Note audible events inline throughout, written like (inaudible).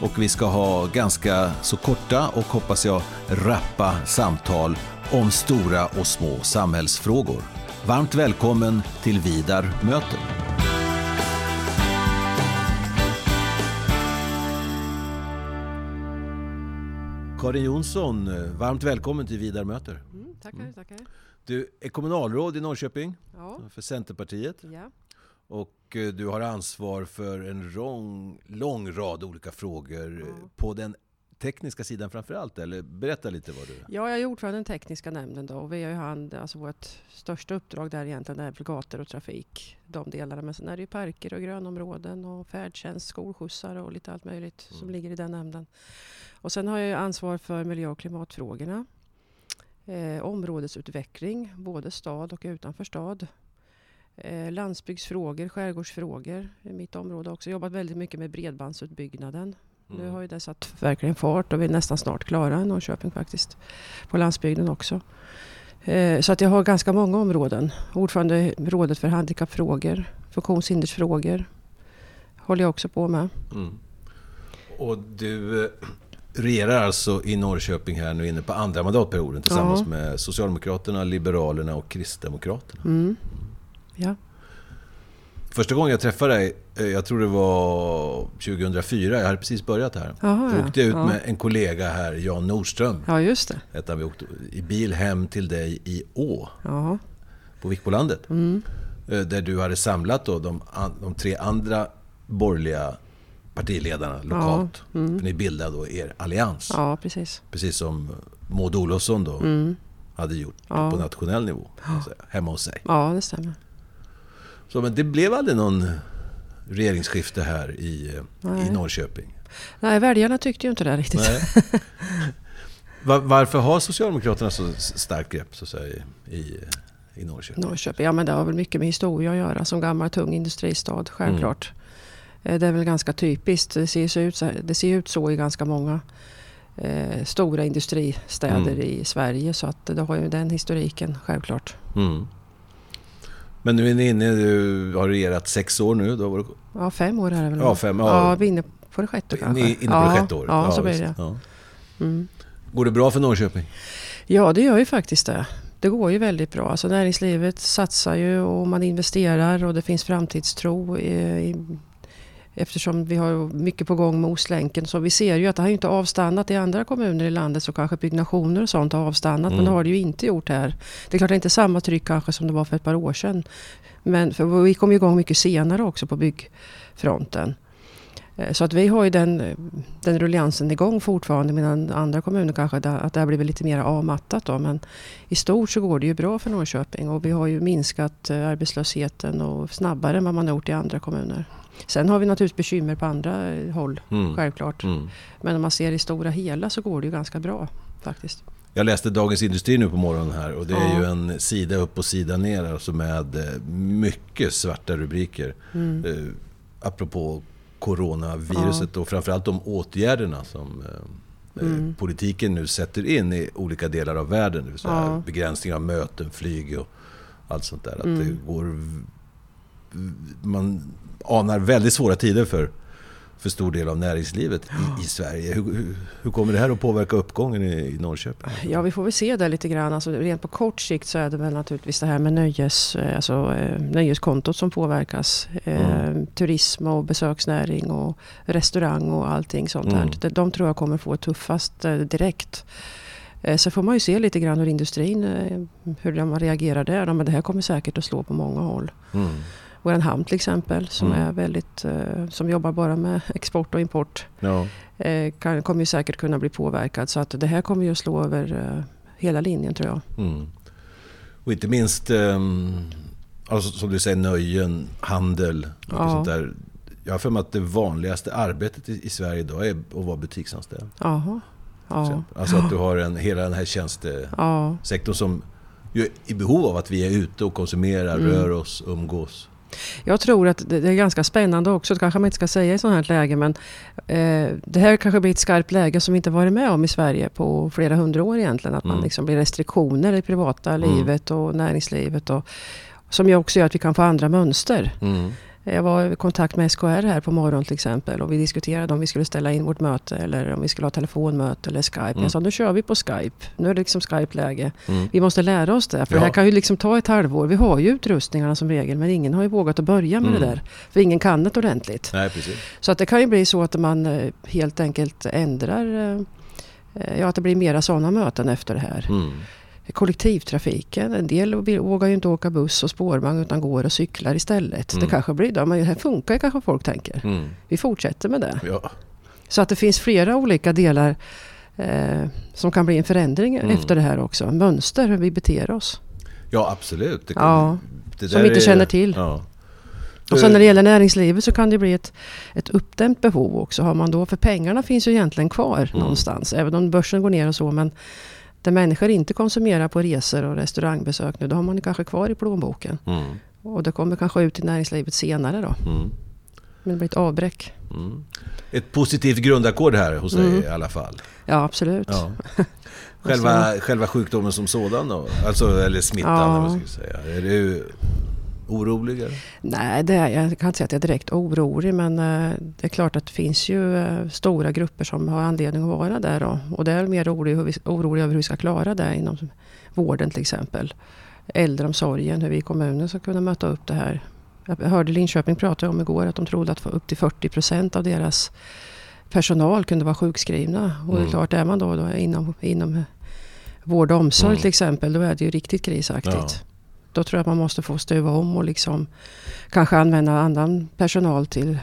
och vi ska ha ganska så korta och hoppas jag rappa samtal om stora och små samhällsfrågor. Varmt välkommen till Vidar möter. Karin Jonsson, varmt välkommen till Vidar möter. Mm, tackar, tackar. Du är kommunalråd i Norrköping Ja, för Centerpartiet ja. Och eh, du har ansvar för en lång, lång rad olika frågor Ja. på den tekniska sidan framför allt. Eller berätta lite vad du... ja, jag är ordförande i den tekniska nämnden då och vi har ju hand, alltså vårt största uppdrag där egentligen är gator och trafik. De delarna. Men sen är det ju parker och grönområden och färdtjänst, skolskjutsar och lite allt möjligt som Mm. ligger i den nämnden. Och sen har jag ju ansvar för miljö och klimatfrågorna. Eh, områdesutveckling, både stad och utanför stad. Eh, landsbygdsfrågor, skärgårdsfrågor i mitt område också. Jobbat väldigt mycket med bredbandsutbyggnaden. Nu Mm. har ju det satt verkligen fart och vi är nästan snart klara i Norrköping faktiskt. På landsbygden också. Eh, Så att jag har ganska många områden. Ordförande i rådet för handikappfrågor, funktionshindersfrågor. Håller jag också på med. Mm. Och du eh, regerar alltså i Norrköping här nu inne på andra mandatperioden tillsammans Ja. med Socialdemokraterna, Liberalerna och Kristdemokraterna. Mm. Ja. Första gången jag träffade dig, eh, jag tror det var 2004, jag hade precis börjat här. Jaha, Då åkte jag ut ja. med en kollega här, Jan Nordström. ja, just det. Hette. Vi åkte i bil hem till dig i Å Ja. på Vikbolandet. Mm. Eh, Där du hade samlat då de, de tre andra borgerliga partiledarna lokalt. Ja. Mm. För ni bildade då er allians. ja, precis. Precis som Maud Olofsson då Mm. hade gjort Ja. på nationell nivå. Hemma hos sig. Ja, det stämmer. Så, men det blev aldrig någon regeringsskifte här i, eh, i Nej. Norrköping. Nej, väljarna tyckte ju inte det riktigt. Nej. (laughs) Va- Varför har Socialdemokraterna så starkt grepp så att säga, i, i, Norrköping? Norrköping, ja men det har väl mycket med historia att göra. Som gammal tung industristad, självklart. Eh, Det är väl ganska typiskt. Det ser, ut, det ser ut så i ganska många eh, stora industristäder Mm. i Sverige. Så att det har ju den historiken, självklart. Mm. Men nu är ni inne, du har regerat sex år nu. Då var det, Ja, fem år är det väl? ja, fem, ja. Ja, vi är inne på det sjätte kanske. Ni är inne på ja, det sjätte året. Ja, så blir det. Ja. Mm. Går det bra för Norrköping? Ja, det gör ju faktiskt det. Det går ju väldigt bra. Alltså näringslivet satsar ju och man investerar och det finns framtidstro. I, i, eftersom vi har mycket på gång med Ostlänken. Så vi ser ju att det har inte avstannat i andra kommuner i landet. Så kanske byggnationer och sånt har avstannat. Men Mm. det har det ju inte gjort här. Det är klart det är inte samma tryck kanske som det var för ett par år sedan. Men vi kom igång mycket senare också på byggfronten. Eh, Så att vi har ju den, den rulliansen igång fortfarande medan andra kommuner kanske att det har blivit lite mer avmattat. Då. Men i stort så går det ju bra för Norrköping och vi har ju minskat eh, arbetslösheten och snabbare än vad man har gjort i andra kommuner. Sen har vi naturligtvis bekymmer på andra eh, håll, Mm. självklart. Mm. Men om man ser i stora hela så går det ju ganska bra faktiskt. Jag läste Dagens Industri nu på morgonen här och det är Ja. ju en sida upp och sida ner alltså med eh, mycket svarta rubriker. Mm. Eh, apropå coronaviruset och framförallt de åtgärderna som eh, Mm. politiken nu sätter in i olika delar av världen. Det vill säga Ja. begränsningar av möten, flyg och allt sånt där. Att Mm. det går, man anar väldigt svåra tider för, för stor del av näringslivet i, i Sverige. Hur, hur, hur kommer det här att påverka uppgången i, i Norrköping? Ja, vi får väl se det lite grann. Alltså, rent på kort sikt så är det väl naturligtvis det här med nöjes, eh, alltså, eh, nöjeskontot som påverkas. Eh, Mm. Turism och besöksnäring och restaurang och allting sånt Mm. här. De, de tror jag kommer få tuffast eh, direkt. Eh, Så får man ju se lite grann hur industrin, eh, hur de reagerar där. Men det här kommer säkert att slå på många håll. Mm. Vår hamn till exempel som Mm. är väldigt, eh, som jobbar bara med export och import. Ja. eh, kan, kommer ju säkert kunna bli påverkad. Så att det här kommer ju att slå över eh, hela linjen tror jag. Mm. Och inte minst, ehm, alltså, som du säger, nöjen, handel, mycket Ja. sånt där jag har för mig att det vanligaste arbetet i, Sverige idag är att vara butiksanställd. Jaha. Ja. Alltså att du har en, hela den här tjänstesektorn som ju är i behov av att vi är ute och konsumerar, mm. rör oss, umgås. Jag tror att det är ganska spännande också, det kanske man inte ska säga i sådant här läge, men eh, det här kanske blir ett skarpt läge som vi inte varit med om i Sverige på flera hundra år egentligen. Att mm. man liksom blir restriktioner i privata mm. livet och näringslivet. Och, som också gör att vi kan få andra mönster. Mm. Jag var i kontakt med SKR här på morgonen till exempel och vi diskuterade om vi skulle ställa in vårt möte eller om vi skulle ha telefonmöte eller Skype. Mm. Jag sa nu kör vi på Skype. Nu är det liksom Skype-läge. Mm. Vi måste lära oss det. För ja. det här kan ju liksom ta ett halvår. Vi har ju utrustningarna som regel men ingen har ju vågat att börja med mm. det där. För ingen kan det ordentligt. Nej, precis. Så att det kan ju bli så att man eh, helt enkelt ändrar eh, Ja, att det blir mera sådana möten efter det här. Kollektivtrafiken. En del vågar ju inte åka buss och spårvagn utan går och cyklar istället. Mm. Det kanske blir då, men det här funkar kanske folk tänker. Mm. Vi fortsätter med det. Ja. Så att det finns flera olika delar eh, som kan bli en förändring mm. efter det här också. Mönster, hur vi beter oss. Ja absolut. Det kan, ja, det som vi inte är, känner till. Ja. Och sen när det gäller näringslivet så kan det bli ett, ett uppdämt behov också. Har man då, för pengarna finns ju egentligen kvar mm. någonstans. Även om börsen går ner och så. Men där människor inte konsumerar på resor och restaurangbesök nu, då har man kanske kvar i plånboken. Mm. Och det kommer kanske ut i näringslivet senare då. Mm. Men det blir ett avbräck. Mm. Ett positivt grundackord här hos dig mm. i alla fall. Ja, absolut. Ja. (laughs) Själva, själva sjukdomen som sådan då? Alltså, eller smittan, ja. eller vad ska jag säga. Är det orolig? Nej, det är, jag kan inte säga att jag är direkt orolig men eh, det är klart att det finns ju eh, stora grupper som har anledning att vara där. Och, och det är mer orolig, hur vi, orolig över hur vi ska klara det inom vården till exempel. Äldreomsorgen, hur vi i kommunen ska kunna möta upp det här. Jag hörde Linköping prata om igår att de trodde att upp till 40 procent av deras personal kunde vara sjukskrivna. Och mm. det är mm. klart, är man då, då inom, inom vård och omsorg mm. till exempel, då är det ju riktigt krisaktigt. Ja. Då tror jag att man måste få stuva om och liksom kanske använda annan personal till...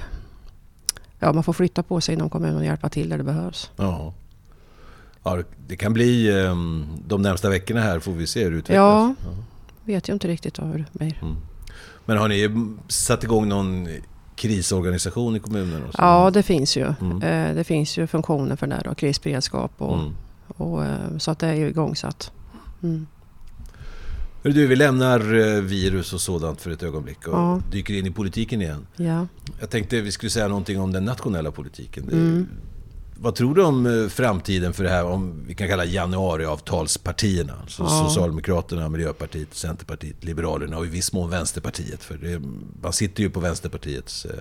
Ja, man får flytta på sig inom kommunen och hjälpa till där det behövs. Ja. ja det kan bli ehm, de närmsta veckorna här får vi se hur det utvecklas. Ja, ja. vet ju inte riktigt hur det blir. Mm. Men har ni satt igång någon krisorganisation i kommunen? Ja, det finns ju. Mm. Eh, det finns ju funktioner för det, då, krisberedskap och, mm. och, eh, så att det är ju igångsatt. Mm. Du, vi lämnar eh, virus och sådant för ett ögonblick och ja. dyker in i politiken igen. Ja. Jag tänkte vi skulle säga någonting om den nationella politiken. Mm. Vad tror du om eh, framtiden för det här, om vi kan kalla januariavtalspartierna? Så ja. Socialdemokraterna, Miljöpartiet, Centerpartiet, Liberalerna och i viss mån Vänsterpartiet. För det, man sitter ju på Vänsterpartiets... Eh...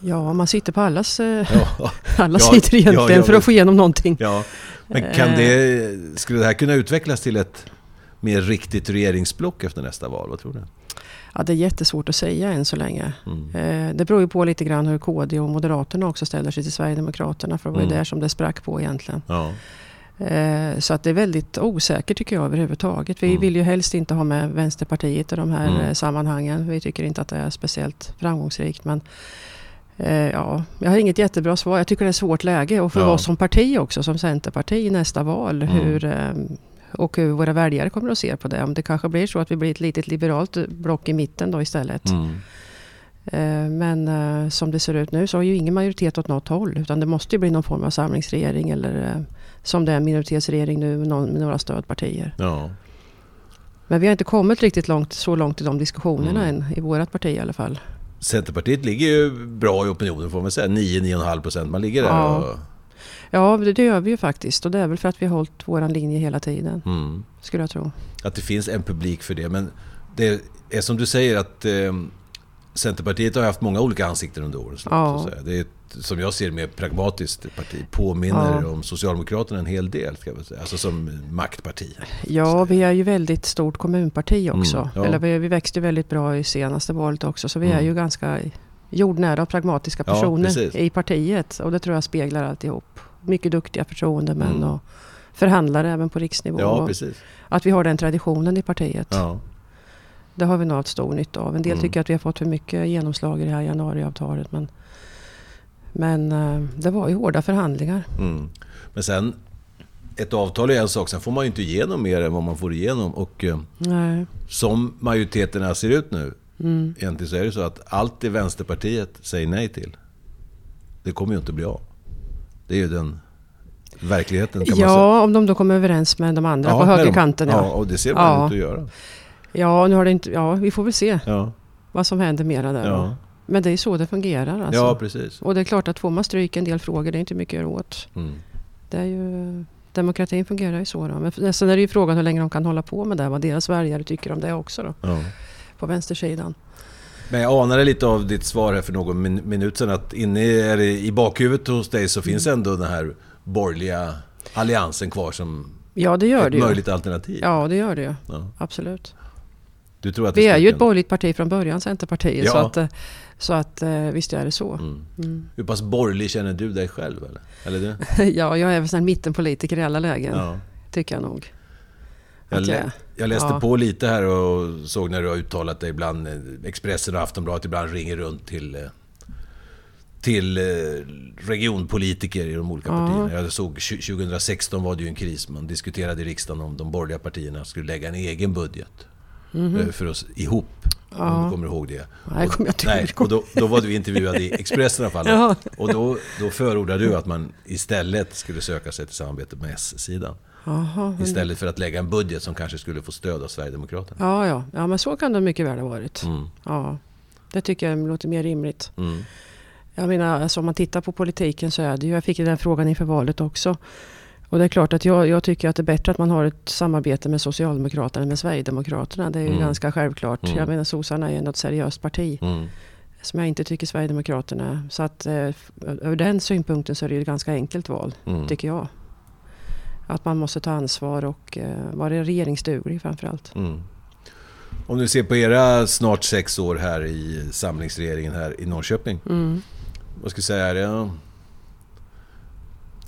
Ja, man sitter på allas, (laughs) ja. (laughs) alla ja, sidor egentligen för att få igenom någonting. Ja. Men kan det, skulle det här kunna utvecklas till ett mer riktigt regeringsblock efter nästa val? Vad tror du? Ja, det är jättesvårt att säga än så länge. Mm. Eh, det beror ju på lite grann hur KD och Moderaterna också ställer sig till Sverigedemokraterna. För det var ju mm. där som det sprack på egentligen. Ja. Eh, så att det är väldigt osäkert tycker jag överhuvudtaget. Vi mm. vill ju helst inte ha med Vänsterpartiet i de här mm. Eh, sammanhangen. Vi tycker inte att det är speciellt framgångsrikt. Men ja, jag har inget jättebra svar. Jag tycker det är ett svårt läge. Och för ja. oss som parti också, som Centerparti i nästa val. Mm. Hur, och hur våra väljare kommer att se på det. Om det kanske blir så att vi blir ett litet liberalt block i mitten då istället. Mm. Eh, men uh, som det ser ut nu så har ju ingen majoritet åt något håll. Utan det måste ju bli någon form av samlingsregering eller uh, som det är minoritetsregering nu med några stödpartier. Ja. Men vi har inte kommit riktigt långt, så långt i de diskussionerna mm. än, i vårt parti i alla fall. Centerpartiet ligger ju bra i opinionen får man säga, 9-9,5 procent. Man ligger där ja. och Ja, det gör vi ju faktiskt. Och det är väl för att vi har hållit vår linje hela tiden. Mm. Skulle jag tro. Att det finns en publik för det. Men det är som du säger att eh, Centerpartiet har haft många olika ansikten under åren. Ja. Det är ett, som jag ser mer pragmatiskt parti. Påminner ja. om Socialdemokraterna en hel del. Ska säga. Alltså som maktparti. Ja, vi är ju väldigt stort kommunparti mm, också. Mm, ja. Eller vi, vi växte väldigt bra i senaste valet också. Så vi mm. är ju ganska jordnära och pragmatiska personer ja, i partiet. Och det tror jag speglar alltihop mycket duktiga förtroendemän mm. och förhandlare även på riksnivå. Ja, precis. Att vi har den traditionen i partiet. Ja. Det har vi nog haft stor nytta av. En del mm. tycker att vi har fått för mycket genomslag i det här januariavtalet. Men, men eh, det var ju hårda förhandlingar. Mm. Men sen, ett avtal är en sak. Sen får man ju inte igenom mer än vad man får igenom. Och eh, Nej. som majoriteterna ser ut nu Mm. Egentligen så är det så att allt det Vänsterpartiet säger nej till, det kommer ju inte bli av. Det är ju den verkligheten kan ja, man säga. om de då kommer överens med de andra ja, på högerkanten. Ja. ja, och det ser man ja. ut att göra. Ja, nu har det inte, ja, vi får väl se ja. vad som händer mera där. Ja. Men det är så det fungerar. Alltså. Ja, precis. Och det är klart att får man stryk en del frågor, det är inte mycket att göra åt. Mm. Det är ju, demokratin fungerar ju så. Då. Men sen är det ju frågan hur länge de kan hålla på med det. Vad deras väljare tycker om det också. Då. Ja. På vänstersidan. Men jag anade lite av ditt svar här för någon min minut sedan att inne i, i bakhuvudet hos dig så finns ändå den här borgerliga alliansen kvar som ja, det gör ett det möjligt ju. alternativ. Ja, det gör det ju. Ja. Absolut. Du tror att Vi är ju ett borgerligt parti från början, Centerpartiet. Ja. Så, att, eh, så att eh, visst är det så. Mm. Mm. Hur pass borgerlig känner du dig själv? Eller, eller du? (laughs) ja, jag är väl en mittenpolitiker i alla lägen. Ja. Tycker jag nog. Jag, jag, jag, läste ja. på lite här och såg när du har uttalat dig ibland. Eh, Expressen och Aftonbladet ibland ringer runt till till regionpolitiker i de olika ja. partierna. Jag såg 2016 var det ju en kris. Man diskuterade i riksdagen om de borgerliga partierna skulle lägga en egen budget mm. för oss ihop. Ja. Om du kommer ihåg det. Nej, kommer jag Nej, och då, då var du intervjuad i Expressen i alla fall. (laughs) Ja. Och då, då förordade du att man istället skulle söka sig till samarbete med S-sidan. Istället för att lägga en budget som kanske skulle få stöd av Sverigedemokraterna. Ja, ja. ja men så kan det mycket väl ha varit. Mm. Ja, det tycker jag låter mer rimligt. Mm. Jag menar, alltså, om man tittar på politiken så är det ju, jag fick den frågan inför valet också. Och det är klart att jag, jag, tycker att det är bättre att man har ett samarbete med Socialdemokraterna än med Sverigedemokraterna. Det är ju mm. ganska självklart. Mm. Jag menar sossarna är något seriöst parti. Mm. Som jag inte tycker Sverigedemokraterna. Så att eh, ur den synpunkten så är det ju ett ganska enkelt val, mm. tycker jag. Att man måste ta ansvar och eh, vara regeringsduglig framförallt. Mm. Om du ser på era snart sex år här i samlingsregeringen här i Norrköping. Mm. Vad ska jag säga? Är det,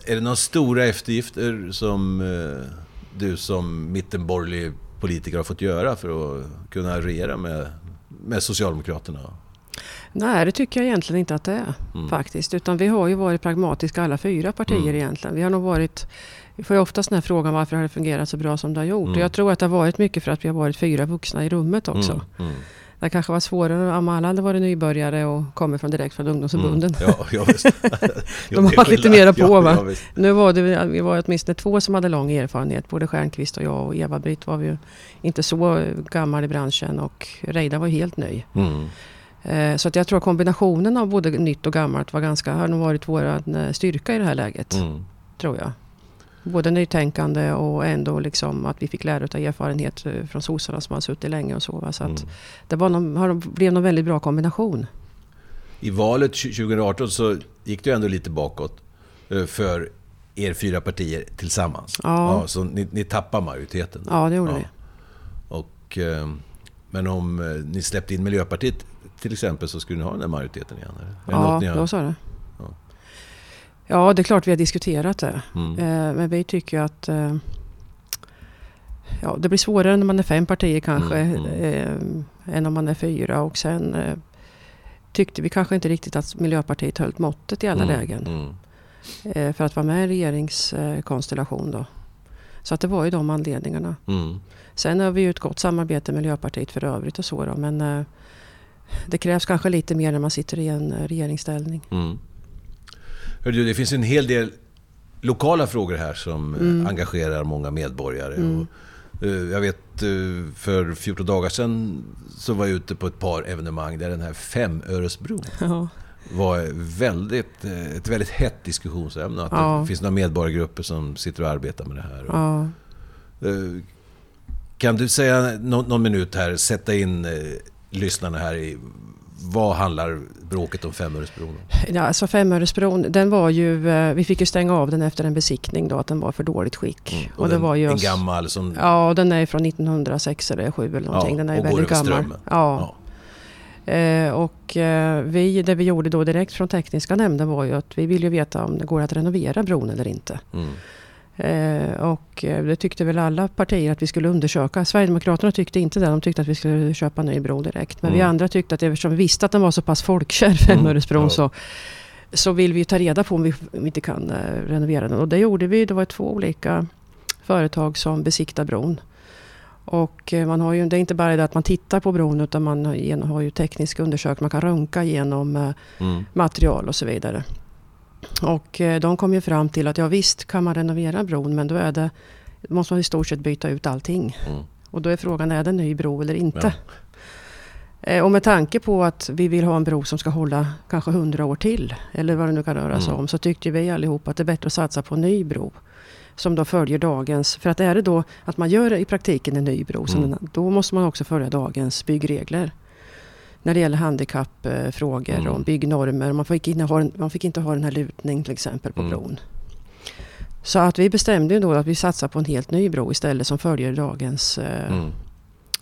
är det några stora eftergifter som eh, du som mittenborgerlig politiker har fått göra för att kunna regera med, med Socialdemokraterna? Nej, det tycker jag egentligen inte att det är mm. faktiskt. Utan vi har ju varit pragmatiska alla fyra partier mm. egentligen. Vi har nog varit vi får ju oftast den här frågan varför har det fungerat så bra som det har gjort. Mm. Och jag tror att det har varit mycket för att vi har varit fyra vuxna i rummet också. Mm. Mm. Det kanske var svårare om alla hade varit nybörjare och kommer från direkt från ungdomsförbunden. Mm. Ja, ja, (laughs) De har lite mera på va. Ja, nu var det, vi var åtminstone två som hade lång erfarenhet. Både Stjernqvist och jag och Eva-Britt var ju inte så gammal i branschen och Reidar var helt ny. Mm. Eh, så att jag tror kombinationen av både nytt och gammalt var ganska, har nog varit vår eh, styrka i det här läget. Mm. Tror jag både nytänkande och ändå liksom att vi fick lära av erfarenhet eh, från sossarna som har suttit länge och så. så att mm. det var någon, blev en väldigt bra kombination. I valet 2018 så gick det ändå lite bakåt eh, för er fyra partier tillsammans. Ja. ja så ni, ni tappar majoriteten. Ja, det gjorde ja. vi. Och, eh, men om ni släppte in Miljöpartiet till exempel så skulle ni ha den här majoriteten igen? Eller? Ja, då sa det. Ja, det är klart vi har diskuterat det. Mm. Eh, men vi tycker att eh, ja, det blir svårare när man är fem partier kanske. Mm. mm. Eh, än om man är fyra. Och sen tyckte vi kanske inte riktigt att Miljöpartiet höll måttet i alla mm. lägen. Mm. För att vara med i en regeringskonstellation då. Så att det var ju de anledningarna. Mm. Sen har vi ju ett gott samarbete med Miljöpartiet för övrigt och så då. Men det krävs kanske lite mer när man sitter i en regeringsställning. Mm. Hörru, det finns en hel del lokala frågor här som eh, mm. engagerar många medborgare. Mm. Och, uh, jag vet uh, för 14 dagar sedan så var jag ute på ett par evenemang där den här femöresbron (laughs) ja. var väldigt, ett väldigt hett diskussionsämne. Att ja. Det finns några medborgargrupper som sitter och arbetar med det här. Ja. Uh, kan du säga någon, någon minut här, sätta in lyssnarna här i vad handlar bråket om Femöresbron om? Ja, alltså Femöresbron, den var ju, eh, vi fick ju stänga av den efter en besiktning då, att den var för dåligt skick. Mm, och, och den, var ju en gammal som... Ja, den är från 1906 eller 7 eller någonting. Ja, den är och väldigt gammal. Strömmen. Ja. ja. Eh, och eh, vi, det vi gjorde då direkt från tekniska nämnden var ju att vi ville veta om det går att renovera bron eller inte. Mm. Eh, och eh, det tyckte väl alla partier att vi skulle undersöka. Sverigedemokraterna tyckte inte det. De tyckte att vi skulle köpa en ny bro direkt. Men mm. vi andra tyckte att eftersom vi visste att den var så pass folkkär, Femöresbron, mm. så, så vill vi ta reda på om vi, om vi inte kan eh, renovera den. Och det gjorde vi. Det var två olika företag som besiktade bron. Och man har ju, det är inte bara det att man tittar på bron utan man har ju teknisk undersökning. Man kan röntga genom mm. material och så vidare. Och eh, de kom ju fram till att ja visst kan man renovera bron men då är det, måste man i stort sett byta ut allting. Mm. Och då är frågan, är det en ny bro eller inte? Ja. Och med tanke på att vi vill ha en bro som ska hålla kanske hundra år till, eller vad det nu kan röra sig mm. om, så tyckte vi allihop att det är bättre att satsa på en ny bro som då följer dagens... För att är det då att man gör i praktiken en ny bro, mm. den, då måste man också följa dagens byggregler. När det gäller handikappfrågor mm. och byggnormer. Man fick, inte ha, man fick inte ha den här lutning till exempel på mm. bron. Så att vi bestämde då att vi satsar på en helt ny bro istället som följer dagens eh, mm.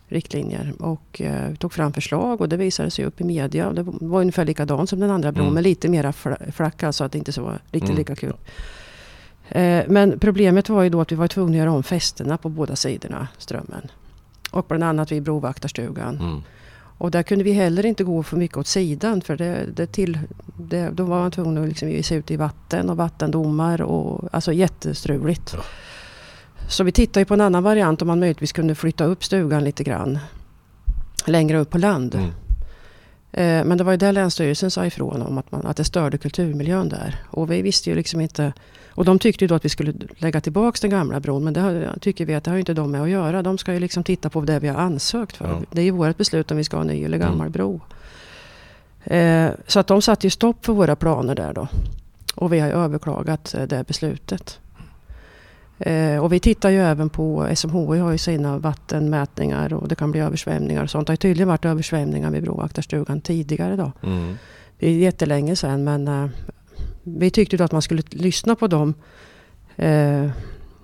riktlinjer. Och eh, tog fram förslag och det visade sig upp i media. Det var ungefär likadant som den andra bron mm. men lite mera flack så att det inte så var riktigt mm. lika kul. Eh, men problemet var ju då att vi var tvungna att göra om fästena på båda sidorna Strömmen. Och bland annat vid brovaktarstugan. Och där kunde vi heller inte gå för mycket åt sidan för det, det till, det, då var man tvungen att liksom ge sig ut i vatten och vattendomar och alltså jättestruligt. Ja. Så vi tittade på en annan variant om man möjligtvis kunde flytta upp stugan lite grann. Längre upp på land. Mm. Eh, men det var ju där Länsstyrelsen sa ifrån om att, man, att det störde kulturmiljön där. Och vi visste ju liksom inte och de tyckte då att vi skulle lägga tillbaka den gamla bron. Men det tycker vi att det har inte de med att göra. De ska ju liksom titta på det vi har ansökt för. Ja. Det är ju vårt beslut om vi ska ha ny eller gammal mm. bro. Eh, så att de satte ju stopp för våra planer där då. Och vi har överklagat eh, det beslutet. Eh, och vi tittar ju även på, SMHI har ju sina vattenmätningar och det kan bli översvämningar och sånt. Det har tydligen varit översvämningar vid brovaktarstugan tidigare då. Mm. Det är jättelänge sedan men eh, vi tyckte då att man skulle lyssna på dem. Eh,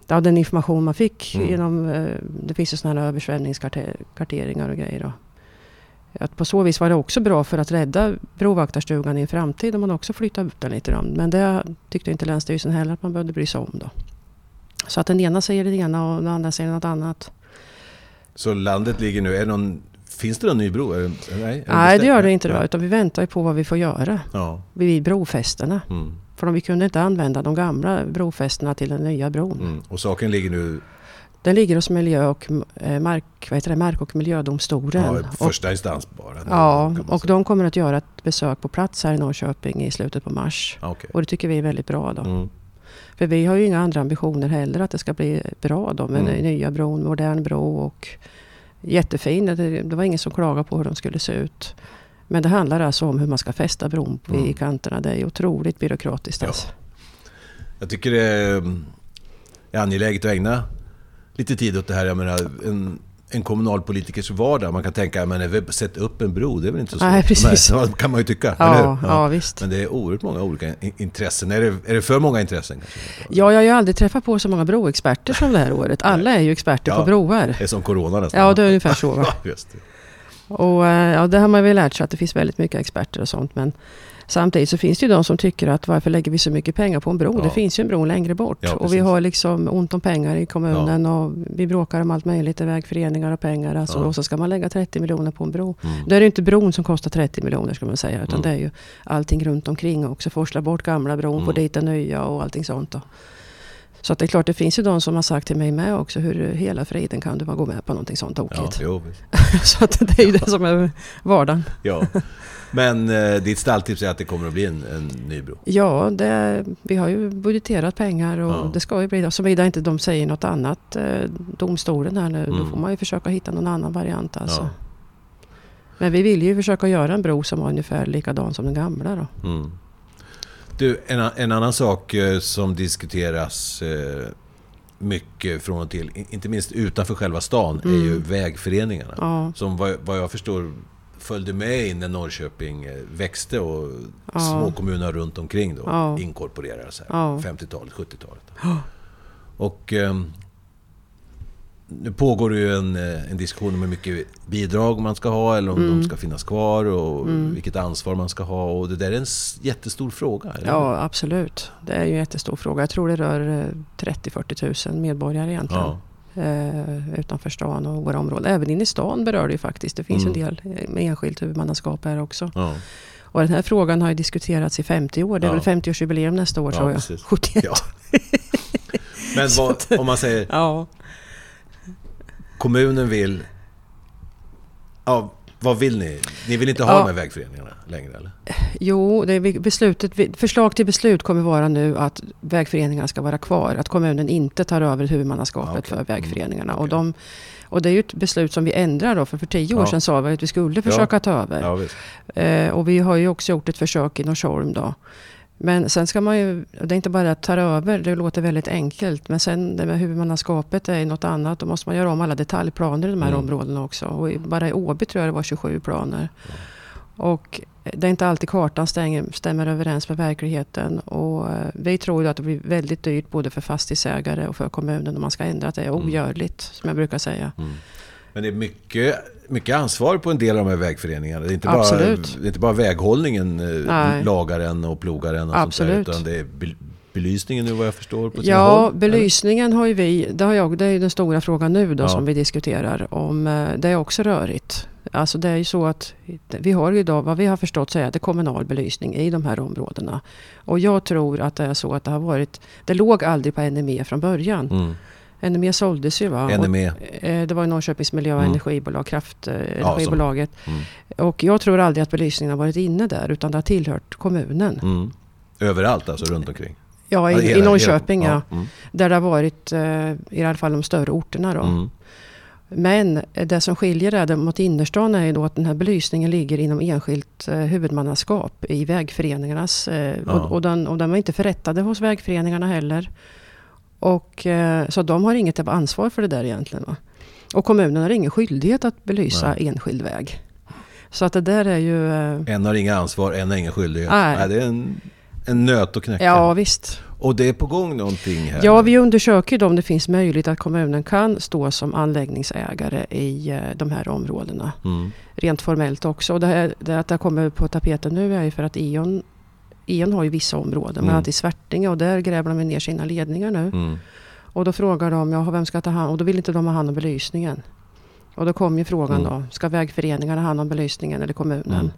ja, den information man fick mm. genom, eh, det finns ju sådana här översvämningskarteringar och grejer. Då. Att på så vis var det också bra för att rädda brovaktarstugan i en framtid om man också flyttar upp den lite grann. Men det tyckte inte Länsstyrelsen heller att man behövde bry sig om då. Så att den ena säger det ena och den andra säger något annat. Så landet ligger nu, är någon Finns det någon ny bro? Är det, nej, nej det gör det inte. Då, utan vi väntar på vad vi får göra ja. vid brofästena. Mm. För vi kunde inte använda de gamla brofästena till den nya bron. Mm. Och saken ligger nu? Den ligger hos miljö och, eh, mark, vad heter det, mark och miljödomstolen. Ja, första och, instans bara? Ja, och de kommer att göra ett besök på plats här i Norrköping i slutet på mars. Okay. Och det tycker vi är väldigt bra då. Mm. För vi har ju inga andra ambitioner heller att det ska bli bra då med mm. nya bron, modern bro och jättefin. Det, det var ingen som klagade på hur de skulle se ut. Men det handlar alltså om hur man ska fästa bron mm. i kanterna. Det är otroligt byråkratiskt. Alltså. Jag tycker det är angeläget att ägna lite tid åt det här. Jag menar, en, en kommunalpolitikers vardag. Man kan tänka, men sätt upp en bro, det är väl inte så svårt? Nej, precis. Nej, (laughs) kan man ju tycka, ja, ja. ja, visst. Men det är oerhört många olika intressen. Är det, är det för många intressen? Kanske? Ja, jag har ju aldrig träffat på så många broexperter som det här året. Alla är ju experter ja, på broar. Det är som corona nästan. Ja, det är ungefär så. Va? (laughs) just det. Och eh, ja, det har man väl lärt sig att det finns väldigt mycket experter och sånt. Men Samtidigt så finns det ju de som tycker att varför lägger vi så mycket pengar på en bro? Ja. Det finns ju en bro längre bort. Ja, och vi har liksom ont om pengar i kommunen ja. och vi bråkar om allt möjligt i vägföreningar och pengar. Alltså, Och så ska man lägga 30 miljoner på en bro. Mm. Då är det inte bron som kostar 30 miljoner ska man säga. Utan mm. det är ju allting runt omkring också. Forsla bort gamla bron, mm. få dit den nya och allting sånt. Då. Så att det är klart, det finns ju de som har sagt till mig med också, hur hela friden kan du bara gå med på någonting sånt tokigt? Ja, (laughs) så att det är ju det som är vardagen. ja. Men eh, ditt stalltips är att det kommer att bli en, en ny bro? Ja, det, vi har ju budgeterat pengar och ja. det ska ju bli det. Såvida inte de säger något annat, eh, domstolen här nu, mm. då får man ju försöka hitta någon annan variant alltså. Ja. Men vi vill ju försöka göra en bro som var ungefär likadan som den gamla då. Mm. Du, en, en, annan sak eh, som diskuteras eh, mycket från och till, inte minst utanför själva stan, mm. är ju mm. vägföreningarna. Ja. Som vad, vad jag förstår följde med in när Norrköping eh, växte och ja. småkommunerna runt omkring då ja. inkorporerades här. Ja. 50-talet, 70-talet. Ja. Och um, nu pågår det ju en, eh, en diskussion om hur mycket bidrag man ska ha eller om mm. de ska finnas kvar och mm. vilket ansvar man ska ha. Och det där är en jättestor fråga. Eller? Ja, absolut. Det är ju en jättestor fråga. Jag tror det rör 30-40 000 medborgare egentligen. Ja eh, utanför stan och våra områden. Även inne i stan berör det ju faktiskt. Det finns mm. en del med enskilt huvudmannaskap här också. Ja. Och den här frågan har ju diskuterats i 50 år. Det är ja. väl 50-årsjubileum nästa år ja, tror jag. Precis. 71. Ja. Men vad, (laughs) om man säger... Ja. Kommunen vill... Ja, vad vill ni? Ni vill inte ha Ja. de här vägföreningarna längre eller? Jo, det är beslutet, förslag till beslut kommer vara nu att vägföreningarna ska vara kvar. Att kommunen inte tar över huvudmannaskapet Ja, okej. för vägföreningarna. Mm, Och, de, och det är ju ett beslut som vi ändrar då. För för tio år Ja. sedan sa vi att vi skulle försöka ta över. Ja. Eh, och vi har ju också gjort ett försök i Norsholm då. Men sen ska man ju, det är inte bara att ta över, det låter väldigt enkelt. Men sen det med huvudmannaskapet är något annat. Då måste man göra om alla detaljplaner i de här Mm. områdena också. Och i- bara i Åby tror jag det var 27 planer. Och det är inte alltid kartan stänger, stämmer överens med verkligheten. Och eh, vi tror ju att det blir väldigt dyrt både för fastighetsägare och för kommunen om man ska ändra. Att det är Mm. ogörligt, som jag brukar säga. Mm. Men det är mycket, mycket ansvar på en del av de här vägföreningarna. Det är inte, bara, det är inte bara väghållningen, eh, Nej. lagaren och plogaren och Absolut. sånt där, utan det är bel- belysningen nu vad jag förstår på Ja, håll. belysningen har ju vi, det, har jag, det är ju den stora frågan nu då Ja. som vi diskuterar. Om, eh, det är också rörigt. Alltså det är ju så att vi har idag, vad vi har förstått så är det kommunal belysning i de här områdena. Och jag tror att det är så att det har varit, det låg aldrig på NME från början. Mm. NME såldes ju va? NME. Och, eh, det var Norrköpings miljö och Mm. energibolag, kraft, eh, energibolaget. Mm. Och jag tror aldrig att belysningen har varit inne där utan det har tillhört kommunen. Mm. Överallt alltså runt omkring? Ja, Ja, i, hela- i Norrköping hela- ja. Mm. Där det har varit eh, i alla fall de större orterna då. Mm. Men eh, det som skiljer det mot innerstan är ju då att den här belysningen ligger inom enskilt eh, huvudmannaskap i vägföreningarnas. Ja. och, och, den, och den var inte förrättade hos vägföreningarna heller. Och, eh, så de har inget ansvar för det där egentligen. Va? Och kommunen har ingen skyldighet att belysa Nej. enskild väg. Så att det där är ju... Eh, En har inga ansvar, en har ingen skyldighet. Nej. Nej, det är en, en nöt att knäcka. ja visst. Och det är på gång någonting här. Ja, vi undersöker ju om det finns möjlighet att kommunen kan stå som anläggningsägare i eh, de här områdena. Mm. Rent formellt också. Och det, här, det att det kommer på tapeten nu är ju för att E.ON, E.ON har ju vissa områden. Mm. Bland annat i Svärtinge och där gräver de ner sina ledningar nu. Mm. Och då frågar de, ja, vem ska ta hand Och då vill inte de ha hand om belysningen. Och då kom ju frågan Mm. då, ska vägföreningarna ha hand om belysningen eller kommunen? Mm.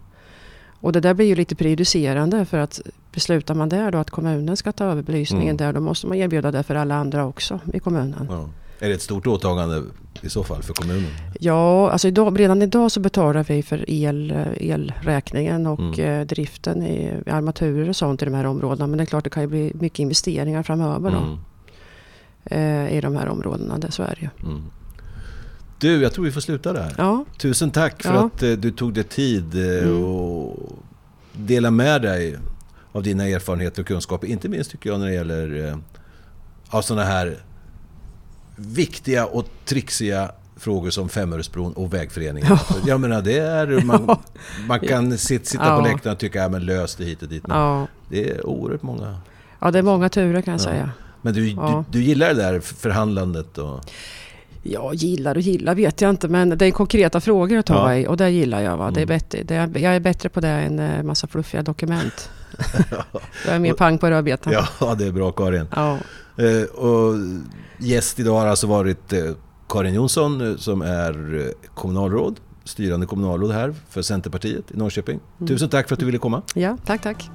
Och det där blir ju lite prejudicerande för att beslutar man där då att kommunen ska ta över belysningen Mm. där då måste man erbjuda det för alla andra också i kommunen. Ja. Är det ett stort åtagande i så fall för kommunen? Ja, alltså idag, redan idag så betalar vi för el, elräkningen och Mm. eh, driften i armaturer och sånt i de här områdena. Men det är klart det kan ju bli mycket investeringar framöver då, Mm. eh, i de här områdena. Det, så är det ju. Mm. Du, jag tror vi får sluta där. Ja, Tusen tack för Ja. att eh, du tog dig tid eh, Mm. och dela med dig av dina erfarenheter och kunskaper. Inte minst tycker jag när det gäller eh, av sådana här viktiga och trixiga frågor som Femöresbron och vägföreningen. Ja. Jag menar, det är, (laughs) man, man kan sit, sitta på läktaren och tycka att ja, lös det hit och dit. Men ja. det är oerhört många. ja, det är många turer kan jag Ja. säga. Men du, du, du gillar det där förhandlandet och... Ja, gillar och gillar vet jag inte men det är konkreta frågor att ta Ja. i och det gillar jag. Va? Det är Mm. bättre, det är, jag är bättre på det än en massa fluffiga dokument. (laughs) jag är mer pang på rödbetan. Ja, det är bra Karin. Ja. Eh, och gäst idag har alltså varit eh, Karin Jonsson eh, som är eh, kommunalråd, styrande kommunalråd här för Centerpartiet i Norrköping. Mm. Tusen tack för att du ville komma. ja, tack tack.